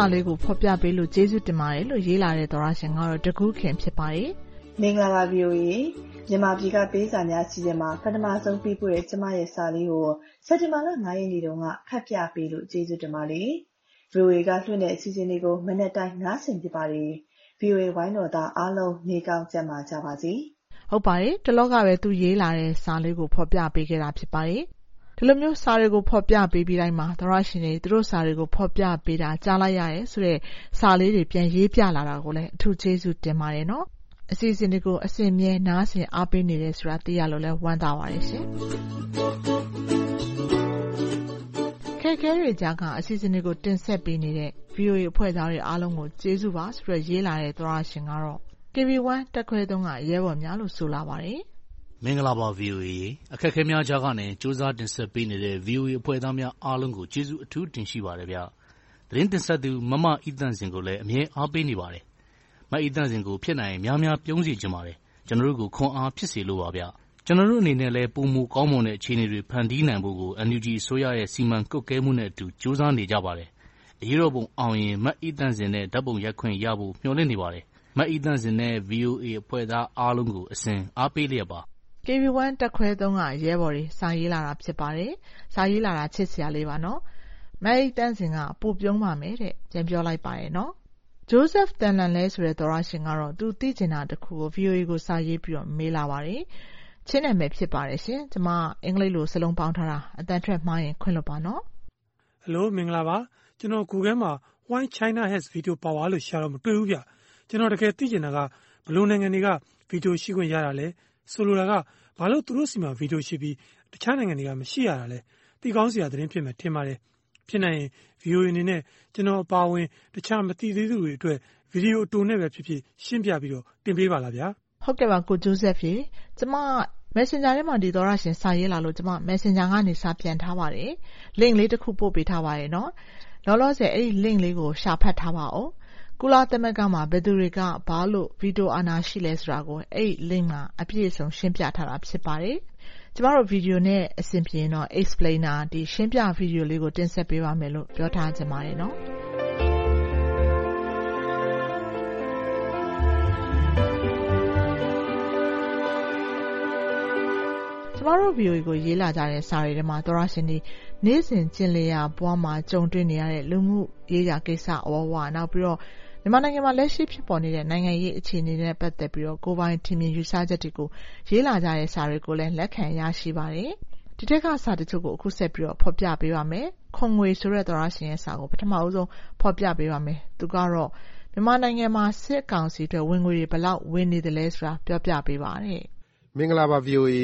စာလေးကိုဖော်ပြပေးလို့ကျေးဇူးတင်ပါတယ်လို့ရေးလာတဲ့သောရရှင်ကတော့တကူးခင်ဖြစ်ပါတယ်။မင်္ဂလာပါ VOA မြန်မာပြည်ကပေးစာများအစီအစဉ်မှာပထမဆုံးပေးပို့တဲ့ကျမရဲ့စာလေးကိုစက်တင်ဘာလ9ရက်နေ့တုန်းကဖတ်ပြပေးလို့ကျေးဇူးတင်ပါတယ်။ VOA ကလွှင့်တဲ့အစီအစဉ်လေးကိုမနေ့တိုင်းနားဆင်ဖြစ်ပါတယ်။ VOA ဝိုင်းတော်သားအားလုံးနေကောင်းကြမှာကြပါစေ။ဟုတ်ပါတယ်။တလောကပဲသူရေးလာတဲ့စာလေးကိုဖော်ပြပေးခဲ့တာဖြစ်ပါတယ်။ ဒီလိုမျိုးစာတွေကိုဖော်ပြပေးပြီးတိုင်းမှာသောတရှင်တွေသူတို့စာတွေကိုဖော်ပြပေးတာကြားလိုက်ရတယ်ဆိုတဲ့စာလေးတွေပြန်ရေးပြလာတာကိုလည်းအထူးကျေးဇူးတင်ပါတယ်နော်။အစီအစဉ်တွေကိုအစဉ်အမြဲနားဆင်အားပေးနေတယ်ဆိုတာသိရလို့လည်းဝမ်းသာပါတယ်ရှင်။အခက်အခဲတွေကြားကအစီအစဉ်တွေကိုတင်ဆက်ပေးနေတဲ့ VOA အဖွဲ့သားတွေအားလုံးကိုကျေးဇူးပါဆိုပြီးရေးလာတဲ့သောတရှင်ကတော့ KB1 တပ်ခွဲ၃ကရဲဘော်များလို့ဆိုလာပါတယ် မင်္ဂလာပါ VOA အခက်အခဲများကြားကနေ ကြိုးစားတင်ဆက်ပေးနေတဲ့ VOA အဖွဲ့သားများအားလုံးကို ကျေးဇူးအထူးတင်ရှိပါတယ်ဗျ။သတင်းတင်ဆက်သူ မမအိသန့်စင်ကိုလည်း အမြဲအားပေးနေပါတယ်။မအိသန့်စင်ကို ဖြစ်နိုင်ရင်များများပြုံးစေချင်ပါတယ်။ကျွန်တော်တို့ကိုခွန်အားဖြစ်စေလိုပါဗျ။ကျွန်တော်တို့အနေနဲ့လည်းပိုမိုကောင်းမွန်တဲ့အခြေအနေတွေဖန်တီးနိုင်ဖို့ကို NUG အစိုးရရဲ့စီမံကွပ်ကဲမှုနဲ့အတူကြိုးစားနေကြပါတယ်။အရေးတော်ပုံအောင်ရင်မအိသန့်စင်နဲ့ဓါတ်ပုံရိုက်ခွင့်ရဖို့မျှော်လင့်နေပါတယ်။မအိသန့်စင်နဲ့ VOA အဖွဲ့သားအားလုံးကိုအစဉ်အားပေးလျက်ပါ KB1 တပ်ခွဲ၃ကရဲဘော်တွေစာရေးလာတာဖြစ်ပါတယ်။စာရေးလာတာချစ်စရာလေးပါနော်။မအိသန့်စင်ကပိုပြုံးပါမယ်တဲ့။ပြန်ပြောလိုက်ပါတယ်နော်။ Joseph Thailand ဆိုတဲ့သောတရှင်ကတော့သူသိချင်တာတခုကို VOA ကိုစာရေးပြီးမေးလာပါတယ်။ချင်းနာမည်ဖြစ်ပါတယ်ရှင်။ကျမအင်္ဂလိပ်လိုစာလုံးပေါင်းထားတာ။အသံထွက်မှားရင်ခွင့်လွှတ်ပါနော်။ Hello မင်္ဂလာပါ။ကျနော် Google မှာ Why China has Veto Power လို့ရှာတော့မတွေ့ဘူးဗျ။ကျနော်တကယ်သိချင်တာကဘယ်လိုနိုင်ငံတွေက Veto ရှိခွင့်ရတာလဲ။ ဆိုလိုတာက ဘာလို့ သူတို့ဆီမှာ ဗီတိုရှိပြီး တခြားနိုင်ငံတွေက မရှိရတာလဲ။သိကောင်းစရာ သတင်းဖြစ်မယ် ထင်ပါတယ်။ဖြစ်နိုင်ရင် VOA အနေနဲ့ ကျနော် အပါအဝင် တခြားမသိသေးသူတွေအတွက် ဗွီဒီယိုအတိုနဲ့ပဲဖြစ်ဖြစ် ရှင်းပြပြီးတင်ပေးပါလားဗျာ။ဟုတ်ကဲ့ပါ ကို Joseph ရေ။ကျမ Messenger ထဲမှာဒီသောတရှင် စာရေးလာလို့ ကျမ Messenger ကနေ စာပြန်ထားပါတယ်။ Link လေးတခု ပို့ပေးထားပါတယ်နော်။လောလောဆယ် အဲဒီ Link လေးကို ရှာဖတ်ထားပါဦး။ ကုလသမဂ္ဂမှာ ဘယ်သူတွေက ဘာလို့ ဗီတိုအာဏာရှိလဲဆိုတာကို အဲဒီ Link မှာ အပြည့်အစုံ ရှင်းပြထားတာ ဖြစ်ပါတယ်။ကျမတို့ ဗီဒီယိုနဲ့ အဆင်ပြေရင်တော့ Explainer ရှင်းပြဗီဒီယိုလေးကို တင်ဆက်ပေးပါမယ်လို့ ပြောထားချင်ပါတယ်နော်။ကျမတို့ VOA ကို ရေးလာကြတဲ့ စာတွေထဲမှာ သောတရှင်တွေ နေ့စဉ် ကျင့်လည်ရာဘဝမှာ ကြုံတွေ့နေရတဲ့ လူမှုရေးရာကိစ္စအဝဝ၊နောက်ပြီးတော့ မြန်မာနိုင်ငံမှာလက်ရှိဖြစ်ပေါ်နေတဲ့ နိုင်ငံရေးအခြေအနေနဲ့ ပတ်သက်ပြီး ကိုယ်ပိုင်ထင်မြင်ယူဆချက်တွေကို ရေးလာကြတဲ့စာတွေကိုလည်း လက်ခံရရှိပါတယ်။ဒီထဲက စာတချို့ကို အခုဆက်ပြီး ဖော်ပြပေးပါမယ်။ခွန်ငွေဆိုတဲ့ သောတရှင်ရဲ့စာကို ပထမဦးဆုံး ဖော်ပြပေးပါမယ်။သူကတော့ မြန်မာနိုင်ငံမှာ စစ်ကောင်စီအတွက် ဝင်ငွေတွေ ဘယ်လောက်ဝင်နေသလဲဆိုတာ ပြောပြပေးပါတဲ့။မင်္ဂလာပါ VOA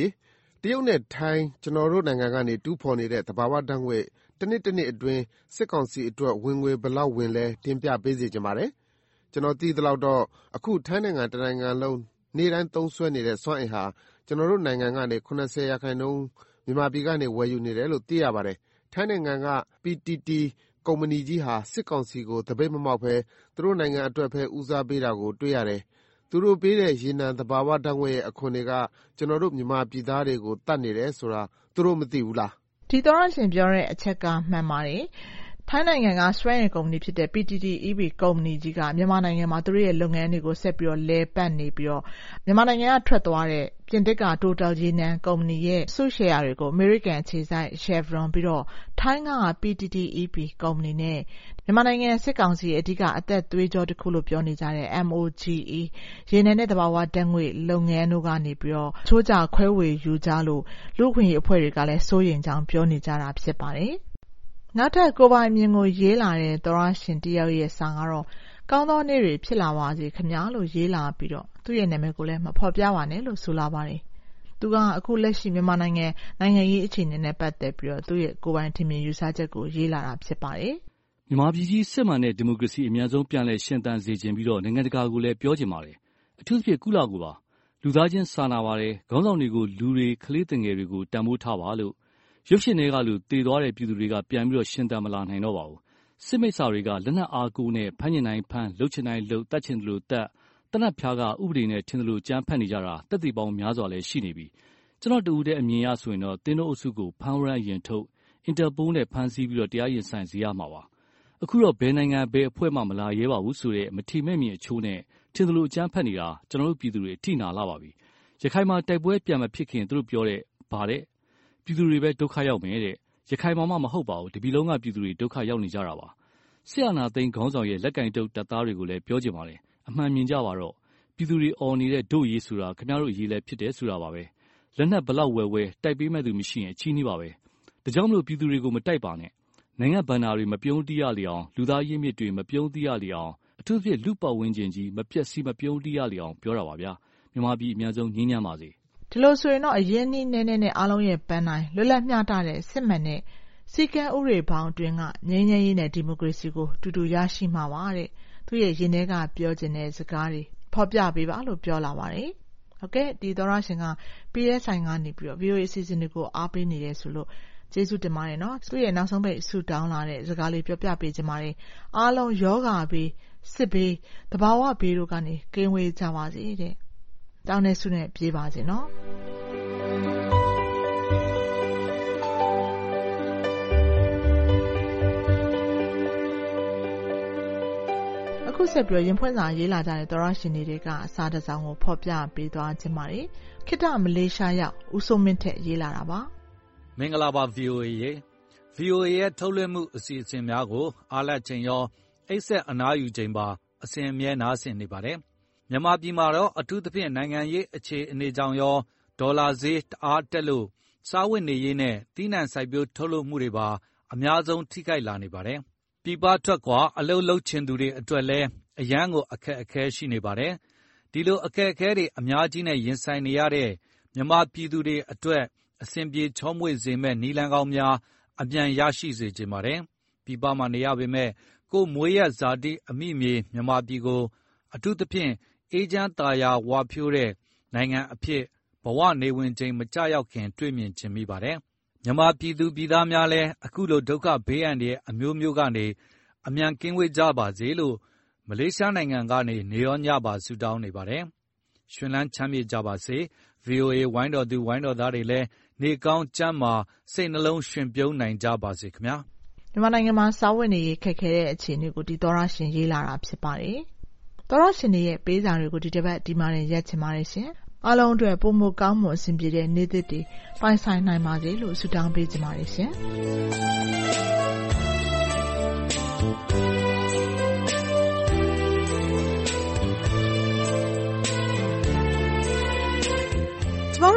တရုတ်နဲ့ထိုင်း ကျနော်တို့နိုင်ငံကနေ တူးဖော်နေတဲ့ သဘာဝဓါတ်ငွေ့ တနှစ်တနှစ်အတွင်း စစ်ကောင်စီအတွက် ဝင်ငွေဘယ်လောက်ဝင်လဲ တင်ပြပေးစေချင်ပါတယ်။ ကျနော်သိသလောက်တော့ အခု ထိုင်းနိုင်ငံတနိုင်ငံလုံး နေ့တိုင်းသုံးစွဲနေတဲ့ စွမ်းအင်ဟာ ကျနော်တို့နိုင်ငံကနေ ၇၀ ရာခိုင်နှုန်း မြန်မာပြည်ကနေ ဝယ်ယူနေတယ်လို့ သိရပါတယ်။ထိုင်းနိုင်ငံက PTT ကုမ္ပဏီကြီးဟာ စစ်ကောင်စီကို သပိတ်မမှောက်ဘဲ သူတို့နိုင်ငံအတွက်ပဲ ဦးစားပေးတာကို တွေ့ရတယ်။သူတို့ပေးတဲ့ ရေနံ သဘာဝဓါတ်ငွေ့ရဲ့ အခွန်တွေက ကျနော်တို့ မြန်မာပြည်သားတွေကို သတ်နေတယ်ဆိုတာ သူတို့ မသိဘူးလား။ဒီသောတရှင်ပြောတဲ့အချက်က မှန်ပါတယ် ထိုင်းနိုင်ငံက စွမ်းအင်ကုမ္ပဏီဖြစ်တဲ့ PTTEP ကုမ္ပဏီကြီးက မြန်မာနိုင်ငံမှာ သူတို့ရဲ့ လုပ်ငန်းတွေကို ဆက်ပြီး လည်ပတ်နေပြီး မြန်မာနိုင်ငံက ထွက်သွားတဲ့ ပြင်သစ်က Total ရေနံကုမ္ပဏီရဲ့ အစုရှယ်ယာတွေကို အမေရိကန်အခြေစိုက် Chevron ၊ပြီးတော့ ထိုင်းက PTTEP ကုမ္ပဏီနဲ့ မြန်မာနိုင်ငံ စစ်ကောင်စီရဲ့ အဓိက အသက်သွေးကြောတခုလို့ ပြောနေကြတဲ့ MOGE ရေနံနဲ့ သဘာဝဓါတ်ငွေ့လုပ်ငန်းတို့ကနေ အချိုးကျ ခွဲဝေယူကြလို့ လူ့အခွင့်အရေးအဖွဲ့တွေကလည်း စိုးရိမ်ကြောင်း ပြောနေကြတာ ဖြစ်ပါတယ် နောက်ထပ် ကိုယ်ပိုင်အမြင်ကို ရေးလာတဲ့ သောတရှင်တယောက်ရဲ့ စာကတော့“ကောင်းသောနေ့တွေ ဖြစ်လာပါစေခင်ဗျာ”လို့ ရေးလာပြီး သူ့နာမည်ကိုလည်း မဖော်ပြပါနဲ့လို့ ဆိုလာပါတယ်။သူက အခုလက်ရှိ မြန်မာနိုင်ငံ နိုင်ငံရေးအခြေအနေနဲ့ ပတ်သက်ပြီး သူ့ကိုယ်ပိုင်ထင်မြင်ယူဆချက်ကို ရေးလာတာ ဖြစ်ပါတယ်။မြန်မာပြည်ကြီး စစ်မှန်တဲ့ ဒီမိုကရေစီ အမြန်ဆုံး ပြန်လည်ရှင်သန်စေချင်ပြီးနိုင်ငံတကာကိုလည်း ပြောချင်ပါတယ်။အထူးသဖြင့် ကုလကိုပါ။လူသားချင်းစာနာပါတယ်။ခေါင်းဆောင်တွေကို လူတွေ၊ကလေးသူငယ်တွေကို တန်းဖိုးထားပါလို့။ ရုပ်ရှင်ထဲကလို သေသွားတဲ့ ပြည်သူတွေက ပြန်ပြီးရှင်သန်မလာနိုင်တော့ပါဘူး။စစ်မိစ္ဆာတွေက လက်နက်အားကိုးနဲ့ ဖမ်းချင်တိုင်းဖမ်း၊လုပ်ချင်တိုင်းလုပ်၊သတ်ချင်သလိုသတ်၊သေနတ်ဖျားကာ ဥပဒေနဲ့ ထင်သလို အကြမ်းဖက်နေကြတာ သက်သေပေါင်းများစွာလည်း ရှိနေပြီ။ကျနော့်တဦးတည်း အမြင်အရဆိုရင်တော့ သင်းတောအုပ်စုကို ဖမ်းဝရမ်းအရင်ထုတ်၊အင်တာပိုနဲ့ ဖမ်းဆီးပြီးတရားရင်ဆိုင်စေရမှာပါ။အခုတော့ ဘယ်နိုင်ငံ ဘယ်အဖွဲ့မှ မလာရဲပါဘူးဆိုတဲ့ မထီမဲ့မြင်အချိုးနဲ့ ထင်သလို အကြမ်းဖက်နေတာ ကျနော်တို့ ပြည်သူတွေ အထိနာလှပါပြီ။ရခိုင်မှာ တိုက်ပွဲပြန်မဖြစ်ခင် သူတို့ပြောတဲ့“ဘာတဲ့ ပြည်သူတွေပဲ ဒုက္ခရောက်မယ်တဲ့။ရခိုင်မှာမှ မဟုတ်ပါဘူး တပြည်လုံးက ပြည်သူတွေ ဒုက္ခရောက်နေကြတာပါ။စစ်အာဏာသိမ်းခေါင်းဆောင်ရဲ့ လက်ကိုင်တုတ် တပ်သားတွေကိုလည်း ပြောချင်ပါတယ်။အမှန်မြင်ကြပါတော့။ပြည်သူတွေအော်နေတဲ့ ဒို့အရေးဆိုတာ ခင်ဗျားတို့အရေးလည်း ဖြစ်တယ်ဆိုတာပါပဲ။လက်နက်ဘယ်လောက်ဝယ်ဝယ် တိုက်ပေးမယ့်သူမရှိရင် အချည်းနှီးပါပဲ။ဒါကြောင့် ပြည်သူတွေကို မတိုက်ပါနဲ့။နိုင်ငံ့ဘဏ္ဍာတွေ မပြုန်းတီးရလေအောင်၊လူသားအရင်းအမြစ်တွေ မပြုန်းတီးရလေအောင်၊အထူးသဖြင့် လူ့ပတ်ဝန်းကျင်ကြီး မပျက်စီး မပြုန်းတီးရလေအောင် ပြောတာပါဗျာ။မြန်မာပြည် အမြန်ဆုံး ငြိမ်းချမ်းပါစေ။ ဒီလိုဆိုရင်တော့ အရင်းအနှီးနည်းနည်းနဲ့ အားလုံးရဲ့ပန်းတိုင် လွတ်လပ်မျှတတဲ့ စစ်မှန်တဲ့ စည်းကမ်းဥပဒေဘောင်အတွင်းက ငြိမ်းချမ်းရေးနဲ့ ဒီမိုကရေစီကို အတူတူရရှိမှာပါတဲ့။သူ့ရဲ့ ရင်ထဲက ပြောချင်တဲ့စကားတွေ ဖော်ပြပေးပါလို့ ပြောလာပါတယ်။ဟုတ်ကဲ့ ဒီသောတရှင်က PSI ကနေ VOA အစီအစဉ်တွေကို အားပေးနေတယ်ဆိုလို့ ကျေးဇူးတင်ပါတယ်။သူ့ရဲ့ နောက်ဆုံးပိတ် ဆုတောင်းလာတဲ့စကားလေး ပြောပြပေးချင်ပါတယ်။အားလုံး ရောဂါဘေး၊စစ်ဘေး၊သဘာဝဘေးတို့ကနေ ကင်းဝေးကြပါစေတဲ့။ တောင်းတဲ့ဆုနဲ့ပြေးပါစေနော်။အခုဆက်ပြီးရင်ဖွင့်စာရေးလာကြတဲ့သောရရှင်တွေထဲကအစားတစောင်းကိုဖော်ပြပေးသွားခြင်းပါတယ်။ခိတမလေးရှားရောက်ဦးစိုးမင်းထက်ရေးလာတာပါ။မင်္ဂလာပါ VOA ရေ VOA ရဲ့ထုတ်လွှင့်မှုအစီအစဉ်များကိုအားလပ်ချိန်ရောအိပ်ဆက်အနားယူချိန်ပါအစဉ်အမြဲနားဆင်နေပါတယ်။ မြန်မာပြည်မှာတော့ အထူးသဖြင့် နိုင်ငံရေးအခြေအနေကြောင့်ရော ဒေါ်လာဈေးတအားတက်လို့ စားဝတ်နေရေးနဲ့ သီးနှံစိုက်ပျိုးထုတ်လုပ်မှုတွေပါ အများဆုံးထိခိုက်လာနေပါတယ်။ပြည်ပထွက်ခွာ အလုပ်လုပ်ချင်သူတွေအတွက်လည်း အရမ်းကို အခက်အခဲရှိနေပါတယ်။ဒီလိုအခက်အခဲတွေ အများကြီးနဲ့ ရင်ဆိုင်နေရတဲ့ မြန်မာပြည်သူတွေအတွက် အဆင်ပြေချောမွေ့စေမယ့် နည်းလမ်းကောင်းများ အမြန်ရရှိစေချင်ပါတယ်။ပြည်ပမှာနေရပေမယ့် ကိုယ့်မွေးရပ်ဇာတိ အမိမြေ မြန်မာပြည်ကို အထူးသဖြင့် အေးချမ်းသာယာဝပြောတဲ့ နိုင်ငံအဖြစ် ဘဝနေဝင်ချိန်မကျရောက်ခင် တွေ့မြင်ချင်မိပါတယ်။မြန်မာပြည်သူပြည်သားများလည်း အခုလို ဒုက္ခဘေးအန္တရာယ် အမျိုးမျိုးကနေ အမြန်ကင်းဝေးကြပါစေလို့ မလေးရှားနိုင်ငံကနေ နေရောညပါ ဆုတောင်းနေပါတယ်။ရွှင်လန်းချမ်းမြေ့ကြပါစေ။ VOA ဝိုင်းတော်သူ ဝိုင်းတော်သားတွေလည်း နေကောင်းကျန်းမာ စိတ်နှလုံးရွှင်ပြုံးနိုင်ကြပါစေခင်ဗျာ။မြန်မာနိုင်ငံမှာ စားဝတ်နေရေး ခက်ခဲတဲ့အခြေအနေကို ဒီသောတရှင် ရေးလာတာ ဖြစ်ပါတယ်။သော တရှင်တွေရဲ့ပေးစာတွေကိုဒီတပတ်ဒီမှာတင်ရပ်ချင်ပါတယ်ရှင်။အားလုံးအတွက်ပိုမိုကောင်းမွန်အဆင်ပြေတဲ့နေ့သစ်တွေပိုင်ဆိုင်နိုင်ပါစေလို့ဆုတောင်းပေးချင်ပါတယ်ရှင်။